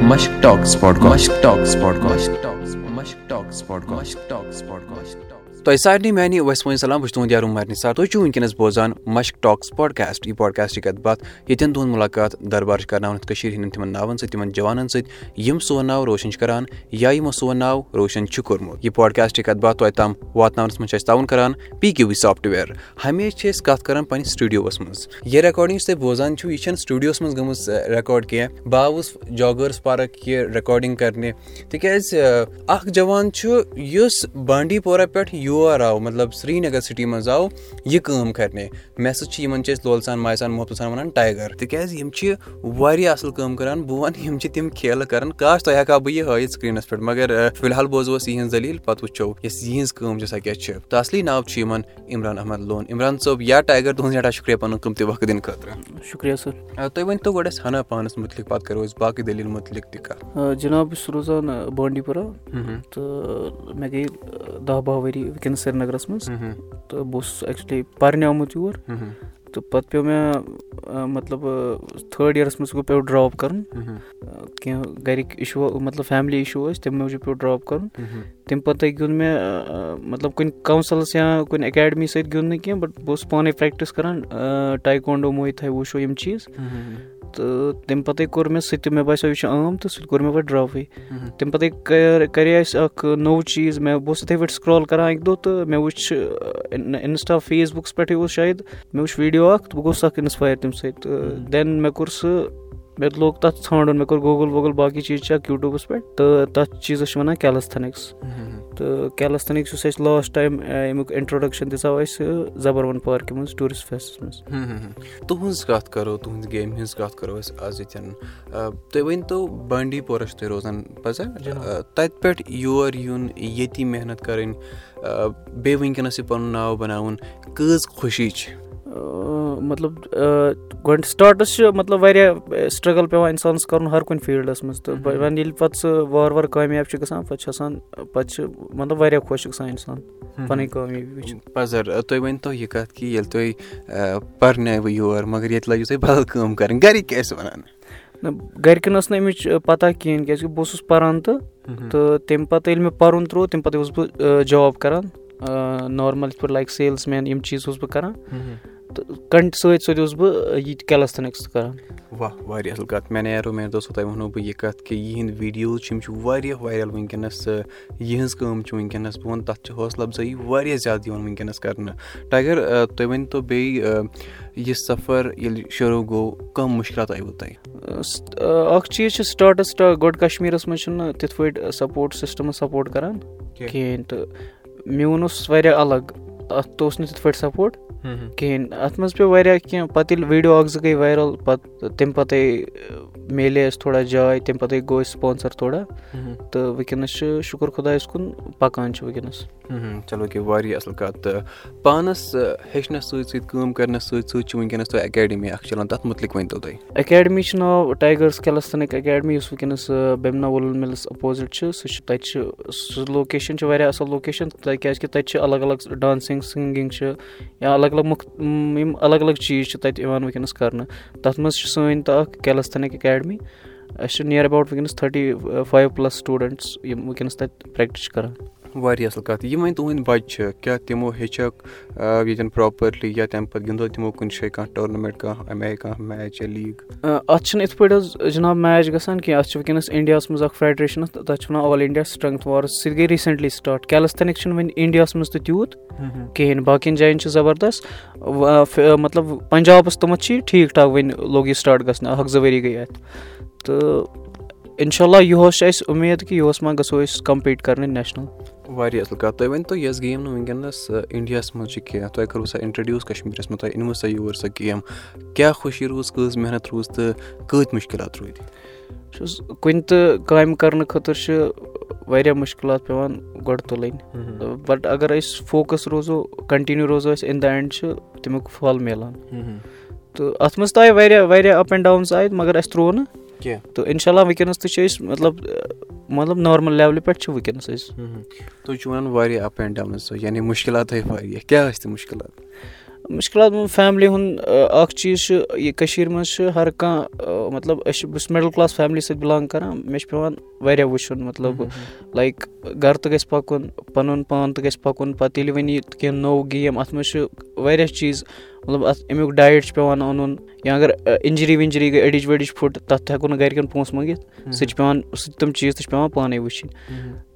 Mushk Talks Podcast. Mushk Talks Podcast. Mushk Talks. Mushk Talks Podcast. تۄہہِ سارنٕے میانہِ وسمٲنۍ سلام بہٕ چھُس تُہُنٛد یارو مرنہِ سار تُہۍ چھِو وٕنکیٚنس بوزان مشک ٹاکٕس پاڈکاسٹ یہِ پاڈکاسٹٕچ کَتھ باتھ ییٚتٮ۪ن تُہُنٛد مُلاقات دربار چھِ کرناوان کٔشیٖر ہِنٛدٮ۪ن تِمن ناوَن سۭتۍ تِمن جوانن سۭتۍ یِم سون ناو روشن چھِ کران یا یِمو سون ناو روشن چھُ کوٚرمُت۔ یہِ پاڈکاسٹٕچ کَتھ باتھ توتہِ تام واتناونَس منٛز چھِ اَسہِ تعاوُن کران پی کیو وی سافٹوِیر ہمیشہٕ چھِ أسۍ کَتھ کران پَنٕنِس سٹوٗڈیوَس منٛز۔ یہِ رِکاڈِنٛگ یُس تُہۍ بوزان چھِو یہِ چھَنہٕ سٹوٗڈیوَس منٛز گٔمٕژ رِکاڈ کینٛہہ۔ بہٕ آوُس جاگٲرٕس پارک یہِ رِکاڈِنٛگ کرنہِ۔ تِکیازِ اکھ جوان چھُ یُس بانڈی پورہ پٮ۪ٹھ یور آو مطلب سرینگر سِٹی منٛز آو یہِ کٲم کرنہِ۔ مےٚ سۭتۍ چھِ یِمن چھِ أسۍ لول سان ماے سان محبت سان وَنان ٹایگر۔ تِکیازِ یِم چھِ واریاہ اَصٕل کٲم کران بہٕ وَنہٕ یِم چھِ تِم کھیلہٕ کران۔ کاش تۄہہِ ہٮ۪کہٕ ہا بہٕ یہِ ہٲیِتھ سکریٖنَس پٮ۪ٹھ مَگر فِلحال بوزو أسۍ یِہنٛز دٔلیٖل پَتہٕ وٕچھو۔ یۄس یِہنٛز کٲم چھِ سۄ کیاہ چھِ۔ تہٕ اَصلی ناو چھُ یِمن عمران احمد لون۔ عمران صٲب یا ٹایگر تُہُنٛد سٮ۪ٹھاہ شُکریہ پَنُن قۭمتی وقت دِنہٕ خٲطرٕ۔ شُکریہ سَر۔ تُہۍ ؤنۍتو گۄڈٕ اَسہِ ہنا پانَس مُتعلِق پَتہٕ کَرو أسۍ باقٕے دٔلیٖل مُتعلِق تہِ کَتھ۔ جِناب بہٕ چھُس روزان بانڈی پورہ۔ تہٕ مےٚ گٔے دہ بہہ ؤری وٕنکیٚنَس سرینگرَس منٛز تہٕ بہٕ اوسُس ایٚکچُؤلی پَرنیومُت یور۔ تہٕ پَتہٕ پیوٚو مےٚ مطلب تھٲڈ یِیَرَس منٛز گوٚو پیوٚو ڈراپ کَرُن۔ کینٛہہ گرِکۍ اِشوٗ مطلب فیملی اِشوٗ ٲسۍ تَمہِ موٗجوٗب پیوٚو ڈراپ کَرُن۔ تَمہِ پَتَے گیُنٛد مےٚ مطلب کُنہِ کَوٚنسَلَس یا کُنہِ اٮ۪کیڈمی سۭتۍ گیُنٛد نہٕ کینٛہہ بَٹ بہٕ اوسُس پانَے پرٛٮ۪کٹِس کَران ٹایکانڈو مویتھَے وُچھو یِم چیٖز تہٕ تَمہِ پَتَے کوٚر مےٚ سُہ تہِ مےٚ باسیو یہِ چھُ عام تہٕ سُہ تہِ کوٚر مےٚ پَتہٕ ڈراپٕے تَمہِ پَتَے کَرے اَسہِ اکھ نوٚو چیٖز مےٚ بہٕ اوسُس یِتھٕے پٲٹھۍ سکرال کران اَکہِ دۄہ تہٕ مےٚ وٕچھ اِنسٹا فیس بُکَس پٮ۪ٹھٕے اوس شاید مےٚ وٕچھ ویٖڈیو اکھ تہٕ بہٕ گوٚوُس اکھ اِنسپایر تَمہِ سۭتۍ۔ تہٕ دٮ۪ن مےٚ کوٚر سُہ مےٚ لوگ تَتھ ژھانٛڈُن مےٚ کوٚر گوٗگٕل ووٗگٕل باقٕے چیٖز چیک یوٗٹوٗبَس پٮ۪ٹھ تہٕ تَتھ چیٖزَس چھِ وَنان کیلَستھنِکٕس تہٕ کیلَستھنِکٕس یُس اَسہِ لاسٹ ٹایم اَمیُک اِنٹرٛوڈَکشَن دِژاو اَسہِ زَبروَن پارکہِ منٛز ٹوٗرِسٹ فیسَس منٛز. تُہٕنٛز کَتھ کَرو تُہٕنٛزِ گیمہِ ہِنٛز کَتھ کَرو أسۍ آز ییٚتٮ۪ن. تُہۍ ؤنۍتو بانڈی پورہ چھُو تُہۍ روزان پَزا؟ تَتہِ پٮ۪ٹھ یور یُن ییٚتی محنت کَرٕنۍ بیٚیہِ وٕنکیٚنَس یہِ پَنُن ناو بَناوُن کۭژ خوشی چھِ مطلب گۄڈٕ سِٹاٹَس چھِ مطلب واریاہ سٹرٛگٕل پیٚوان اِنسانَس کَرُن ہر کُنہِ فیٖلڈَس منٛز تہٕ وۄنۍ ییٚلہِ پَتہٕ سُہ وارٕ وارٕ کامیاب چھُ گژھان پَتہٕ چھُ آسان پَتہٕ چھُ مطلب واریاہ خۄش گژھان اِنسان پَنٕنۍ کامیٲبی پَزَر تُہۍ ؤنۍتو یہِ کَتھ کہِ ییٚلہِ تُہۍ پَرنٲوٕ یور مگر ییٚتہِ لٲگِو تُہۍ بدل کٲم کَرٕنۍ گَرِکۍ کیٛاہ ٲسۍ وَنان؟ نہ گَرِکٮ۪ن ٲس نہٕ اَمِچ پَتہ کِہیٖنۍ کیٛازِکہِ بہٕ اوسُس پَران تہٕ تہٕ تَمہِ پَتہٕ ییٚلہِ مےٚ پَرُن ترٛوو تَمہِ پَتہٕ اوسُس بہٕ جاب کَران نارمَل یِتھ پٲٹھۍ لایِک سیلٕز مین یِم چیٖز اوسُس بہٕ کَران تہٕ کَنٹہِ سۭتۍ سۭتۍ اوسُس بہٕ یہِ تہِ کیلَستھنِکٕس تہِ کَران. واہ واریاہ اَصٕل کَتھ۔ مےٚ نیرو مےٚ دوستو تۄہہِ وَنو بہٕ یہِ کَتھ کہِ یِہِنٛدۍ ویٖڈیوز چھِ یِم چھِ واریاہ وایرَل وٕنکیٚنَس یِہٕنٛز کٲم چھِ وٕنکیٚنَس بہٕ وَنہٕ تَتھ چھِ حوصلہٕ اَفضٲیی واریاہ زیادٕ یِوان وٕنکیٚنَس کَرنہٕ۔ ٹایگر تُہۍ ؤنۍتو بیٚیہِ یہِ سفر ییٚلہِ شروٗع گوٚو کَم مُشکِلات آیوٕ تۄہہِ؟ اَکھ چیٖز چھِ سٹاٹَس گۄڈٕ کَشمیٖرَس منٛز چھُنہٕ تِتھ پٲٹھۍ سَپوٹ سِسٹَمَس سَپوٹ کَران کِہیٖنۍ تہٕ میون اوس واریاہ الگ اَتھ تہِ اوس نہٕ تِتھ پٲٹھۍ سَپوٹ کِہیٖنۍ اَتھ منٛز پیوٚو واریاہ کینٛہہ پَتہٕ ییٚلہِ ویٖڈیو اَکھ زٕ گٔے وایرَل پَتہٕ تَمہِ پَتَے میلے اَسہِ تھوڑا جاے تَمہِ پَتَے گوٚو اَسہِ سپانسَر تھوڑا تہٕ وٕنکیٚنَس چھُ شُکُر خۄدایَس کُن پَکان چھُ وٕنکیٚنَس چلو کہِ واریاہ اَصٕل کَتھ تہٕ پانَس ہیٚچھنَس سۭتۍ سۭتۍ کٲم کَرنَس سۭتۍ سۭتۍ چھُ وٕنکیٚنَس تۄہہِ اٮ۪کیڈمی اَکھ چَلان تَتھ مُتعلِق ؤنۍتو تُہۍ اٮ۪کیڈمی چھُ ناو ٹایگٲرٕس کیلَستَنٕکۍ اٮ۪کیڈمی یُس وٕنکیٚنَس بیمنا وُلَن مِلَس اَپوزِٹ چھُ سُہ چھُ تَتہِ چھُ سُہ لوکیشَن چھِ واریاہ اَصٕل لوکیشَن کیٛازِکہِ تَتہِ چھِ الگ الگ ڈانسِنٛگ سِنٛگِنٛگ چھِ یا الگ الگ مُخ یِم الگ الگ چیٖز چھِ تَتہِ یِوان وٕنکیٚنَس کَرنہٕ تَتھ منٛز چھِ سٲنۍ تہٕ اَکھ کیلَستھنٕکۍ اٮ۪کیڈمی اَسہِ چھِ نِیَر اٮ۪باوُٹ وٕنکیٚنَس تھٔٹی فایِو پٕلَس سٹوٗڈَنٛٹٕس یِم وٕنکیٚنَس تَتہِ پرٛٮ۪کٹِس چھِ کَران واریاہ اَصٕل کَتھ۔ یِم وۄنۍ تُہٕنٛدۍ بَچہِ چھِ کیٛاہ تِمو ہیٚچھکھ ییٚتٮ۪ن پرٛاپَرلی یا تَمہِ پَتہٕ گِنٛدو تِمو کُنہِ جایہِ کانٛہہ ٹورنَمٮ۪نٛٹ کانٛہہ اَمہِ آیہِ کانٛہہ میچ یا لیٖگ اَتھ چھِنہٕ یِتھ پٲٹھۍ حظ جِناب میچ گژھان کینٛہہ۔ اَتھ چھِ وٕنکیٚنَس اِنڈیاہَس منٛز اَکھ فیڈریشَن تَتھ چھِ وَنان آل اِنڈیا سٕٹرٛنٛگتھ وارٕس سُہ تہِ گٔے ریٖسٮ۪نٛٹلی سٹاٹ کیلَستھنِکٕس چھِنہٕ وۄنۍ اِنڈیاہَس منٛز تہِ تیوٗت کِہیٖنۍ۔ باقٕیَن جایَن چھِ زَبردست۔ مطلب پنٛجابَس تامَتھ چھِ یہِ ٹھیٖک ٹھاک وۄنۍ لوگ یہِ سٹاٹ گژھنہِ۔ اَکھ زٕ ؤری گٔے اَتھ۔ تہٕ اِنشاء اللہ یِہُس چھِ اَسہِ اُمید کہِ یِہُس ما گژھو أسۍ کَمپیٖٹ کَرنہِ نیشنَل واریاہ اَصٕل کَتھ تُہۍ ؤنۍتو یۄس گیم نہٕ وٕنکیٚنَس اِنڈیاہَس منٛز چھِ کینٛہہ تۄہہِ کٔروٕ سۄ اِنٹرٛڈیوٗس کَشمیٖرَس منٛز تۄہہِ أنوٕ سۄ یور سۄ گیم کیٛاہ خوشی روٗز کۭژ محنت روٗز تہٕ کۭتۍ مُشکِلات روٗدۍ چھُس کُنہِ تہِ کامہِ کَرنہٕ خٲطرٕ چھِ واریاہ مُشکِلات پیٚوان گۄڈٕ تُلٕنۍ بَٹ اَگر أسۍ فوکَس روزو کَنٹِنیوٗ روزو أسۍ اِن دَ اٮ۪نٛڈ چھُ تَمیُک پھل مِلان تہٕ اَتھ منٛز تہِ آیہِ واریاہ واریاہ اَپ اینٛڈ ڈاوُنٕز آے مگر اَسہِ ترٛوو نہٕ کینٛہہ؟ تہٕ اِنشاء اللہ وٕنکیٚنَس تہِ چھِ أسۍ مطلب مطلب نارمَل لیولہِ پٮ۪ٹھ چھِ وٕنکیٚنَس أسۍ۔ تُہۍ چھِو وَنان واریاہ اَپ اینٛڈ ڈاوُنٕز یعنی مُشکِلات آیہِ واریاہ۔ کیٛاہ ٲسۍ تِم مُشکِلات مُشکِلات فیملی ہُنٛد اَکھ چیٖز چھُ یہِ کٔشیٖرِ منٛز چھُ ہر کانٛہہ مطلب أسۍ چھِ بہٕ چھُس مِڈل کٕلاس فیملی سۭتۍ بِلانٛگ کَران مےٚ چھُ پیٚوان واریاہ وٕچھُن مطلب لایک گَرٕ تہِ گژھِ پَکُن پَنُن پان تہِ گژھِ پَکُن پَتہٕ ییٚلہِ وۄنۍ یہِ کینٛہہ نوٚو گیم اَتھ منٛز چھُ واریاہ چیٖز مطلب اَتھ اَمیُک ڈایٹ چھُ پیٚوان اَنُن یا اگر اِنجری وِنجری گٔے أڈِج ؤڈِج پھُٹ تَتھ تہِ ہٮ۪کو نہٕ گرِکٮ۪ن پونٛسہٕ مٔنٛگِتھ سُہ چھُ پیٚوان سُہ تِم چیٖز تہِ چھِ پیٚوان پانَے وٕچھِنۍ۔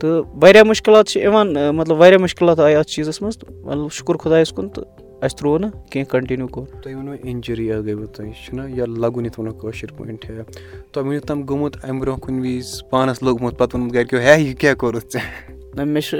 تہٕ واریاہ مُشکِلات چھِ یِوان مطلب واریاہ مُشکِلات آیہِ اَتھ چیٖزَس منٛز مطلب شُکُر خۄدایَس کُن تہٕ اَسہِ ترٛوو نہٕ کینٛہہ کَنٹِنیوٗ کوٚر تُہۍ ؤنِو اِنجری اَکھ گٔیوٕ تۄہہِ چھُنہ یا لَگُن یَتھ وَنو کٲشِر پٲٹھۍ تۄہہِ ؤنِو تام گوٚمُت اَمہِ برونٛہہ کُنہِ وِزِ پانَس لوٚگمُت پَتہٕ ووٚنمُت گرِکیو ہے یہِ کیاہ کوٚرُتھ ژےٚ نہ مےٚ چھِ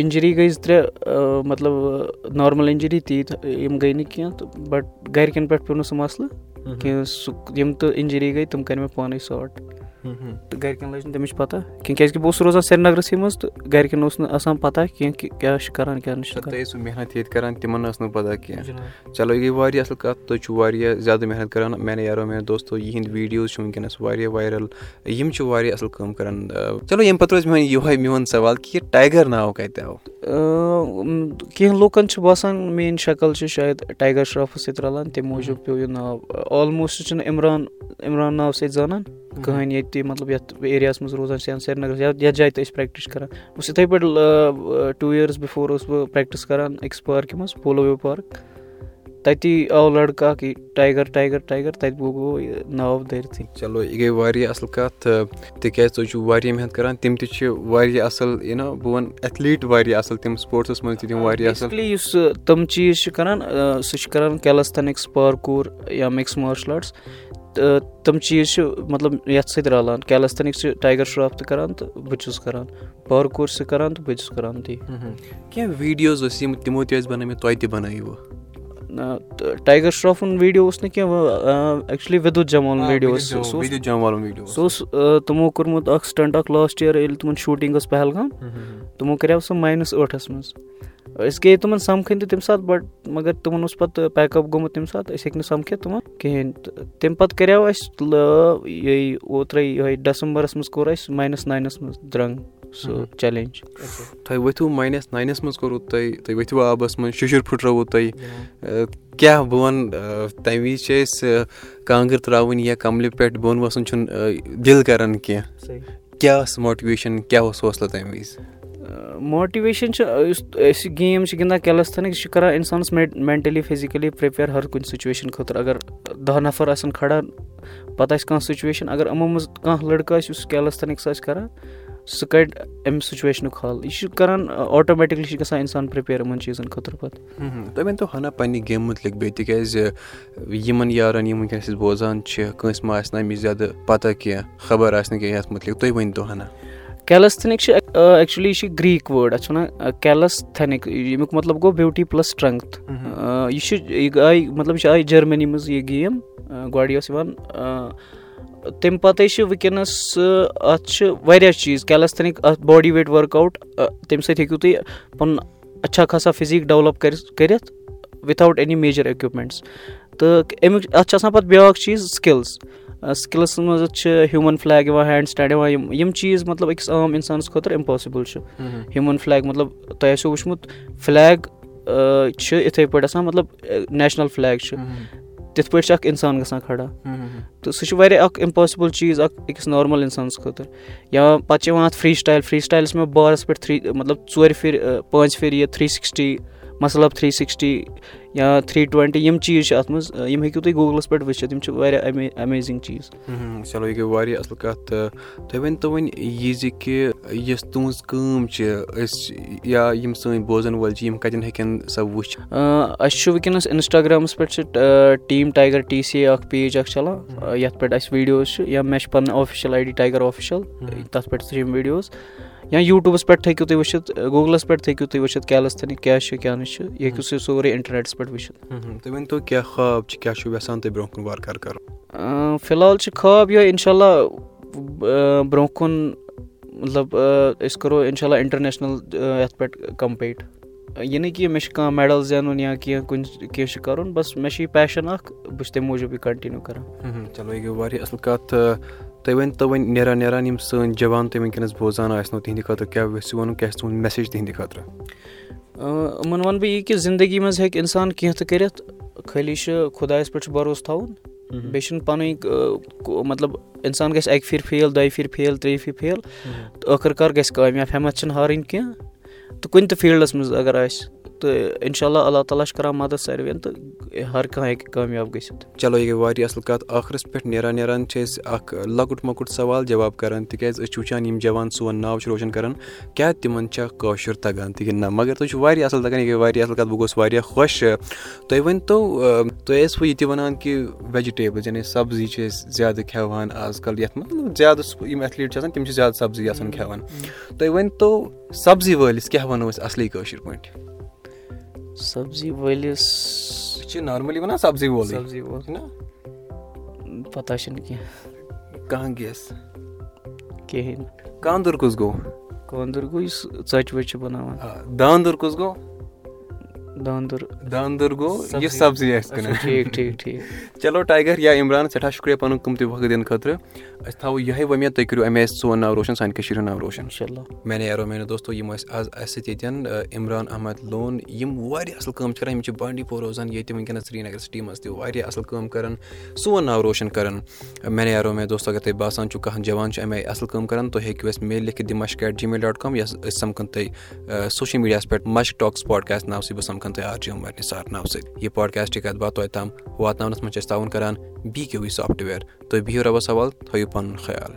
اِنجری گٔے زٕ ترٛےٚ مطلب نارمَل اِنجری تیٖتۍ یِم گٔے نہٕ کینٛہہ تہٕ بَٹ گرِکٮ۪ن پٮ۪ٹھ پیوٚو نہٕ سُہ مَسلہٕ کینٛہہ سُہ یِم تہٕ اِنجری گٔے تِم کَرِ مےٚ پانَے ساٹ تہٕ گرِکٮ۪ن لٔج نہٕ تَمِچ پَتہ کینٛہہ کیازِ کہِ بہٕ اوسُس روزان سرینگرَسٕے منٛز تہٕ گرِکٮ۪ن اوس نہٕ آسان پَتہ کینٛہہ کہِ کیاہ چھُ کران کیاہ نہٕ چھُ تۄہہِ ٲسوٕ محنت ییٚتہِ کران تِمن ٲس نہٕ پَتہ کینٛہہ۔ چلو یہِ گٔے واریاہ اَصٕل کَتھ تُہۍ چھِو واریاہ زیادٕ محنت کران۔ میانہِ یارو میانہِ دوستو یِہِنٛدۍ ویٖڈیوز چھِ وٕنکیٚنَس واریاہ وایرَل یِم چھِ واریاہ اَصٕل کٲم کران۔ چلو ییٚمہِ پَتہٕ روزِ میون یِہوے میون سوال کہِ یہِ ٹایگر ناو کَتہِ آو؟ کینٛہہ لُکَن چھُ باسان میٲنۍ شکٕل چھِ شاید ٹایگر شرافَس سۭتۍ رَلان تَمہِ موٗجوٗب پیوٚو یہِ ناو۔ آلموسٹ چھُنہٕ عمران عمران ناو سۭتۍ زانان کٕہٕنۍ ییٚتہِ تہِ مطلب یَتھ ایریاہَس منٛز روزان چھِ یا سرینگرَس یا یَتھ جایہِ تہِ أسۍ پرٛٮ۪کٹِس چھِ کَران بہٕ چھُس یِتھَے پٲٹھۍ ٹوٗ یِیٲرٕس بِفور اوسُس بہٕ پرٛٮ۪کٹِس کَران أکِس پارکہِ منٛز پولو وِو پارک تَتی آو لٔڑکہٕ اَکھ یہِ ٹایگر ٹایگر ٹایگر تَتہِ گوٚو یہِ ناو دٲرتھٕے چلو یہِ گٔے واریاہ اَصٕل کَتھ تِکیازِ تُہۍ چھِو واریاہ محنت کَران تِم تہِ چھِ واریاہ اَصٕل یہِ نا بہٕ وَنہٕ ایتھلیٖٹ واریاہ اَصٕل تِم سپوٹسَس منٛز تہِ تِم واریاہ اَصٕل۔ یُس تِم چیٖز چھِ کَران سُہ چھِ کَران کیلَستھنِکٕس پارکوٗر یا مِکٕس مارشَل آرٹٕس تہٕ تِم چیٖز چھِ مطلب یَتھ سۭتۍ رَلان کیلَستھنِکٕس چھِ ٹایگر شراف تہِ کَران تہٕ بہٕ تہِ چھُس کَران پارکوٗر چھِ کَران تہٕ بہٕ تہِ چھُس کَران تی۔ کینٛہہ ویٖڈیوز ٲسۍ یِم تِمو تہِ ٲسۍ بَنٲومٕتۍ تۄہہِ تہِ بَنٲیِو ٹایگر شرافُن ویٖڈیو اوس نہٕ کینٛہہ ایٚکچُلی وِدُت جمالُن ویٖڈیو اوس سُہ اوس تِمو کوٚرمُت اَکھ سِٹنٛٹ اَکھ لاسٹ یِیَر ییٚلہِ تِمَن شوٗٹِنٛگ ٲس پہلگام۔ تِمو کَریو سُہ ماینَس ٲٹھَس منٛز أسۍ گٔیے تِمَن سَمکھٕنۍ تہِ تَمہِ ساتہٕ بَٹ مگر تِمَن اوس پَتہٕ پیک اَپ گوٚمُت تَمہِ ساتہٕ أسۍ ہیٚکۍ نہٕ سَمکھِتھ تِمَن کِہیٖنۍ تہٕ تَمہِ پَتہٕ کَریو اَسہِ یہِ اوترَے یِہوٚے ڈٮ۪سَمبَرَس منٛز کوٚر اَسہِ ماینَس ناینَس منٛز درٛنٛگ سُہ چیلینٛج تۄہہِ ؤتھِو ماینَس ناینَس منٛز کوٚروٕ تۄہہِ تُہۍ ؤتھِو آبَس منٛز شُشُر پھٕٹرووُ تۄہہِ کیٛاہ بہٕ وَنہٕ تَمہِ وِزِ چھِ أسۍ کانٛگٕر ترٛاوٕنۍ یا کَملہِ پٮ۪ٹھ بۄن وَسُن چھُنہٕ دِل کَران کینٛہہ کیٛاہ ٲس ماٹِویشَن کیٛاہ اوس حوصلہٕ تَمہِ وِزِ ماٹِویشَن چھِ یُس أسۍ گیم چھِ گِنٛدان کیلَستھنٕکۍ یہِ چھِ کَران اِنسانَس مٮ۪نٹٔلی فِزِکٔلی پرٛپِیَر ہر کُنہِ سُچویشَن خٲطرٕ۔ اگر دَہ نَفر آسَن کھڑا پَتہٕ آسہِ کانٛہہ سُچویشَن اگر یِمو منٛز کانٛہہ لٔڑکہٕ آسہِ یُس کیلَستھنِکٕس آسہِ کَران سُہ کَڑِ اَمہِ سُچویشنُک حال یہِ چھُ کَران آٹومیٹِکلی چھِ گژھان اِنسان پرٛپِیَر یِمَن چیٖزَن خٲطرٕ پَتہٕ۔ تُہۍ ؤنۍتو ہَنا پنٛنہِ گیمہِ مُتعلِق بیٚیہِ تِکیٛازِ یِمَن یارَن یِم وٕنۍکٮ۪نَس أسۍ بوزان چھِ کٲنٛسہِ ما آسہِ نہٕ اَمِچ زیادٕ پَتہ کینٛہہ خبر آسہِ نہٕ کینٛہہ یَتھ مُتعلِق تُہۍ ؤنۍتو ہَنا کیلَستھنِک چھِ ایٚکچُلی یہِ چھِ گرٛیٖک وٲڈ اَتھ چھِ وَنان کیلَستھنِک ییٚمیُک مطلب گوٚو بیوٗٹی پٕلَس سٕٹرٛنٛگتھ یہِ چھِ یہِ آیہِ مطلب یہِ چھِ آیہِ جٔرمٔنی منٛز یہِ گیم گۄڈٕ یۄس یِوان تَمہِ پَتے چھِ وٕنکیٚنَس اَتھ چھِ واریاہ چیٖز کیلَستھنِک اَتھ باڈی ویٹ ؤرٕک آوُٹ تَمہِ سۭتۍ ہیٚکِو تُہۍ پَنُن اچھا خاصا فِزیٖک ڈٮ۪ولَپ کٔرِتھ وِتھاوُٹ اٮ۪نی میجَر اِکوِپمٮ۪نٛٹٕس تہٕ اَمیُک اَتھ چھِ آسان پَتہٕ بیٛاکھ چیٖز سِکِلٕز۔ سِکِلَس منٛز چھِ ہیوٗمَن فٕلیگ یِوان ہینٛڈ سٕٹینٛڈ یِوان یِم یِم چیٖز مطلب أکِس عام اِنسانَس خٲطرٕ اِمپاسِبٕل چھُ۔ ہیوٗمَن فٕلیگ مطلب تۄہہِ آسیو وٕچھمُت فٕلیگ چھِ یِتھَے پٲٹھۍ آسان مطلب نیشنَل فٕلیگ چھُ۔ تِتھ پٲٹھۍ چھِ اَکھ اِنسان گژھان کھڑا۔ تہٕ سُہ چھُ واریاہ اَکھ اِمپاسِبٕل چیٖز اَکھ أکِس نارمَل اِنسانَس خٲطرٕ۔ یا پَتہٕ چھِ یِوان اَتھ فرٛی سٹایِل فرٛی سٹایلَس منٛز بارَس پٮ۪ٹھ تھرٛی مطلب ژورِ پھِرِ پانٛژِ پھِرِ یہِ three sixty up three sixty یا تھرٛی ٹُوَنٹی یِم چیٖز چھِ اَتھ منٛز یِم ہیٚکِو تُہۍ گوٗگلَس پٮ۪ٹھ وٕچھِتھ یِم چھِ واریاہ اَمیزِنٛگ چیٖز۔ چلو یہِ گٔے واریاہ اَصٕل کَتھ تہٕ تُہۍ ؤنۍتو وۄنۍ یہِ زِ کہِ یۄس تُہٕنٛز کٲم چھِ أسۍ یا یِم سٲنۍ بوزَن وٲلۍ چھِ یِم کَتٮ۪ن ہیٚکن سۄ وٕچھ؟ اَسہِ چھُ وٕنکیٚنَس اِنسٹاگرٛامَس پٮ۪ٹھ چھِ team Tiger T C A اَکھ پیج اَکھ چَلان یَتھ پٮ۪ٹھ اَسہِ ویٖڈیوز چھِ یا مےٚ چھِ پَنٕنۍ official I D Tiger official تَتھ پٮ۪ٹھ چھِ یِم ویٖڈیوز یا یوٗٹیوٗبَس پٮ۪ٹھ تہِ ہیٚکِو تُہۍ وٕچھِتھ گوٗگلَس پٮ۪ٹھ تہِ ہیٚکِو تُہۍ وٕچھِتھ کیلَستھنِک کیٛاہ چھُ کیٛاہ نہٕ چھُ یہِ ہیٚکِو تُہۍ سورُے اِنٹَرنیٚٹَس پٮ۪ٹھ وٕچھِتھ۔ تُہۍ ؤنۍتو کیٛاہ خواب چھِ کیٛاہ چھُو یَژھان تُہۍ برونٛہہ کُن وارٕ کارٕ کَرُن؟ فِلحال چھِ خواب یِہوٚے اِنشاء اللہ برونٛہہ کُن مطلب أسۍ کَرو اِنشاء اللہ اِنٹَرنیشنَل یَتھ پٮ۪ٹھ کَمپیٖٹ۔ یہِ نہٕ کہِ مےٚ چھُ کانٛہہ میڈَل زینُن یا کینٛہہ کُنہِ کینٛہہ چھُ کَرُن بَس مےٚ چھُ یہِ پیشَن اَکھ بہٕ چھُس تَمہِ موٗجوٗب یہِ کَنٹِنیوٗ کَران۔ چلو یہِ گٔے واریاہ اَصٕل کَتھ تُہۍ ؤنۍتو وۄنۍ نیران نیران یِم سٲنۍ جوان تُہۍ وٕنکیٚنَس بوزان آسنو تِہِنٛدِ خٲطرٕ کیٛاہ یژھِو وَنُن کیٛاہ چھِ تُہُنٛد میسیج تِہِنٛدِ خٲطرٕ؟ یِمَن وَنہٕ بہٕ یی کہِ زِندگی منٛز ہیٚکہِ اِنسان کینٛہہ تہِ کٔرِتھ خٲلی چھُ خۄدایَس پٮ۪ٹھ چھُ بروسہٕ تھاوُن۔ بیٚیہِ چھُنہٕ پَنٕنۍ مطلب اِنسان گژھِ اَکہِ پھِرِ فیل دۄیہِ پھِرِ فیل ترٛیٚیہِ پھِرِ فیل۔ تہٕ ٲخٕر کار گژھِ کامیاب ہٮ۪مَتھ چھِنہٕ ہارٕنۍ کینٛہہ۔ تہٕ کُنہِ تہِ فیٖلڈَس منٛز اگر آسہِ تہٕ اِنشاء اللہ اللہ تعالیٰ چھُ کَران مَدَد ساروِیَن تہٕ ہر کانٛہہ ہیٚکہِ کامیاب گٔژھِتھ۔ چلو یہِ گٔے واریاہ اَصٕل کَتھ۔ ٲخرَس پٮ۪ٹھ نیران نیران چھِ أسۍ اَکھ لۄکُٹ مۄکُٹ سوال جواب کَران تِکیٛازِ أسۍ چھِ وٕچھان یِم جوان سون ناو چھِ روشَن کَران کیٛاہ تِمَن چھا کٲشُر تَگان؟ تہِ کِنہٕ نہ مگر تُہۍ چھُو واریاہ اَصٕل تَگان یہِ گٔے واریاہ اَصٕل کَتھ بہٕ گوٚوُس واریاہ خۄش۔ تُہۍ ؤنۍتو تُہۍ ٲسوٕ یہِ تہِ وَنان کہِ ویجِٹیبٕلز یعنی سبزی چھِ أسۍ زیادٕ کھٮ۪وان آزکَل یَتھ منٛز زیادٕ یِم ایتھلیٖٹ چھِ آسان تِم چھِ زیادٕ سبزی آسان کھٮ۪وان تُہۍ ؤنۍتو سبزی وٲلِس کیٛاہ وَنو أسۍ اَصلی کٲشِر پٲٹھۍ سبزی وٲلِس چھِ نارمٔلی وَنان سبزی وول سبزی وول پَتہ چھِنہٕ کینٛہہ کانٛہہ گیس کِہیٖنۍ نہٕ کانٛدُر کُس گوٚو کانٛدُر گوٚو یُس ژۄچہِ وۄچہِ چھِ بَناوان داندُر کُس گوٚو داندُر داندُر گوٚو یہِ سبزی. آسہِ کٕنان ٹھیٖک ٹھیٖک ٹھیٖک۔ چلو ٹایگر یا عمران سٮ۪ٹھاہ شُکریہ پَنُن قۭمتی وقت دِنہٕ خٲطرٕ أسۍ تھاوو یِہوے وۄمید تُہۍ کٔرِو اَمے سون ناو روشَن سانہِ کٔشیٖر ہُنٛد ناو روشَن۔ اِنشاء اللہ میانے یارو میانو دوستو یِم ٲسۍ آز اَسہِ سۭتۍ ییٚتٮ۪ن عمران احمد لون یِم واریاہ اَصٕل کٲم چھِ کَران یِم چھِ بانڈی پور روزان ییٚتہِ وٕنکیٚنَس سرینگر سِٹی منٛز تہِ واریاہ اَصٕل کٲم کَران سون ناو روشَن کَران۔ میانے یارو مےٚ دوستو اگر تۄہہِ باسان چھُو کانٛہہ جوان چھُ اَمے اَصٕل کٲم کَران تُہۍ ہیٚکِو اَسہِ میل لیکھِتھ دِ مَشک at G mail dot com یۄس أسۍ سَمکھان تۄہہِ سوشَل میٖڈیاہَس پٮ۪ٹھ مَشک ٹاک سپاٹکاسٹ ناو سۭتۍ بہٕ سَمکھان تۄہہِ آر جی عمر نِثار ناو سۭتۍ یہِ پاڈکاسٹٕچ کَتھ باتھ توتہِ تام واتناونَس منٛز چھِ أسۍ تعاوُن کَران بی کے وی سافٹوِیَر تُہۍ بِہِو رۄبَس حوال تھٲیِو پَنُن خیال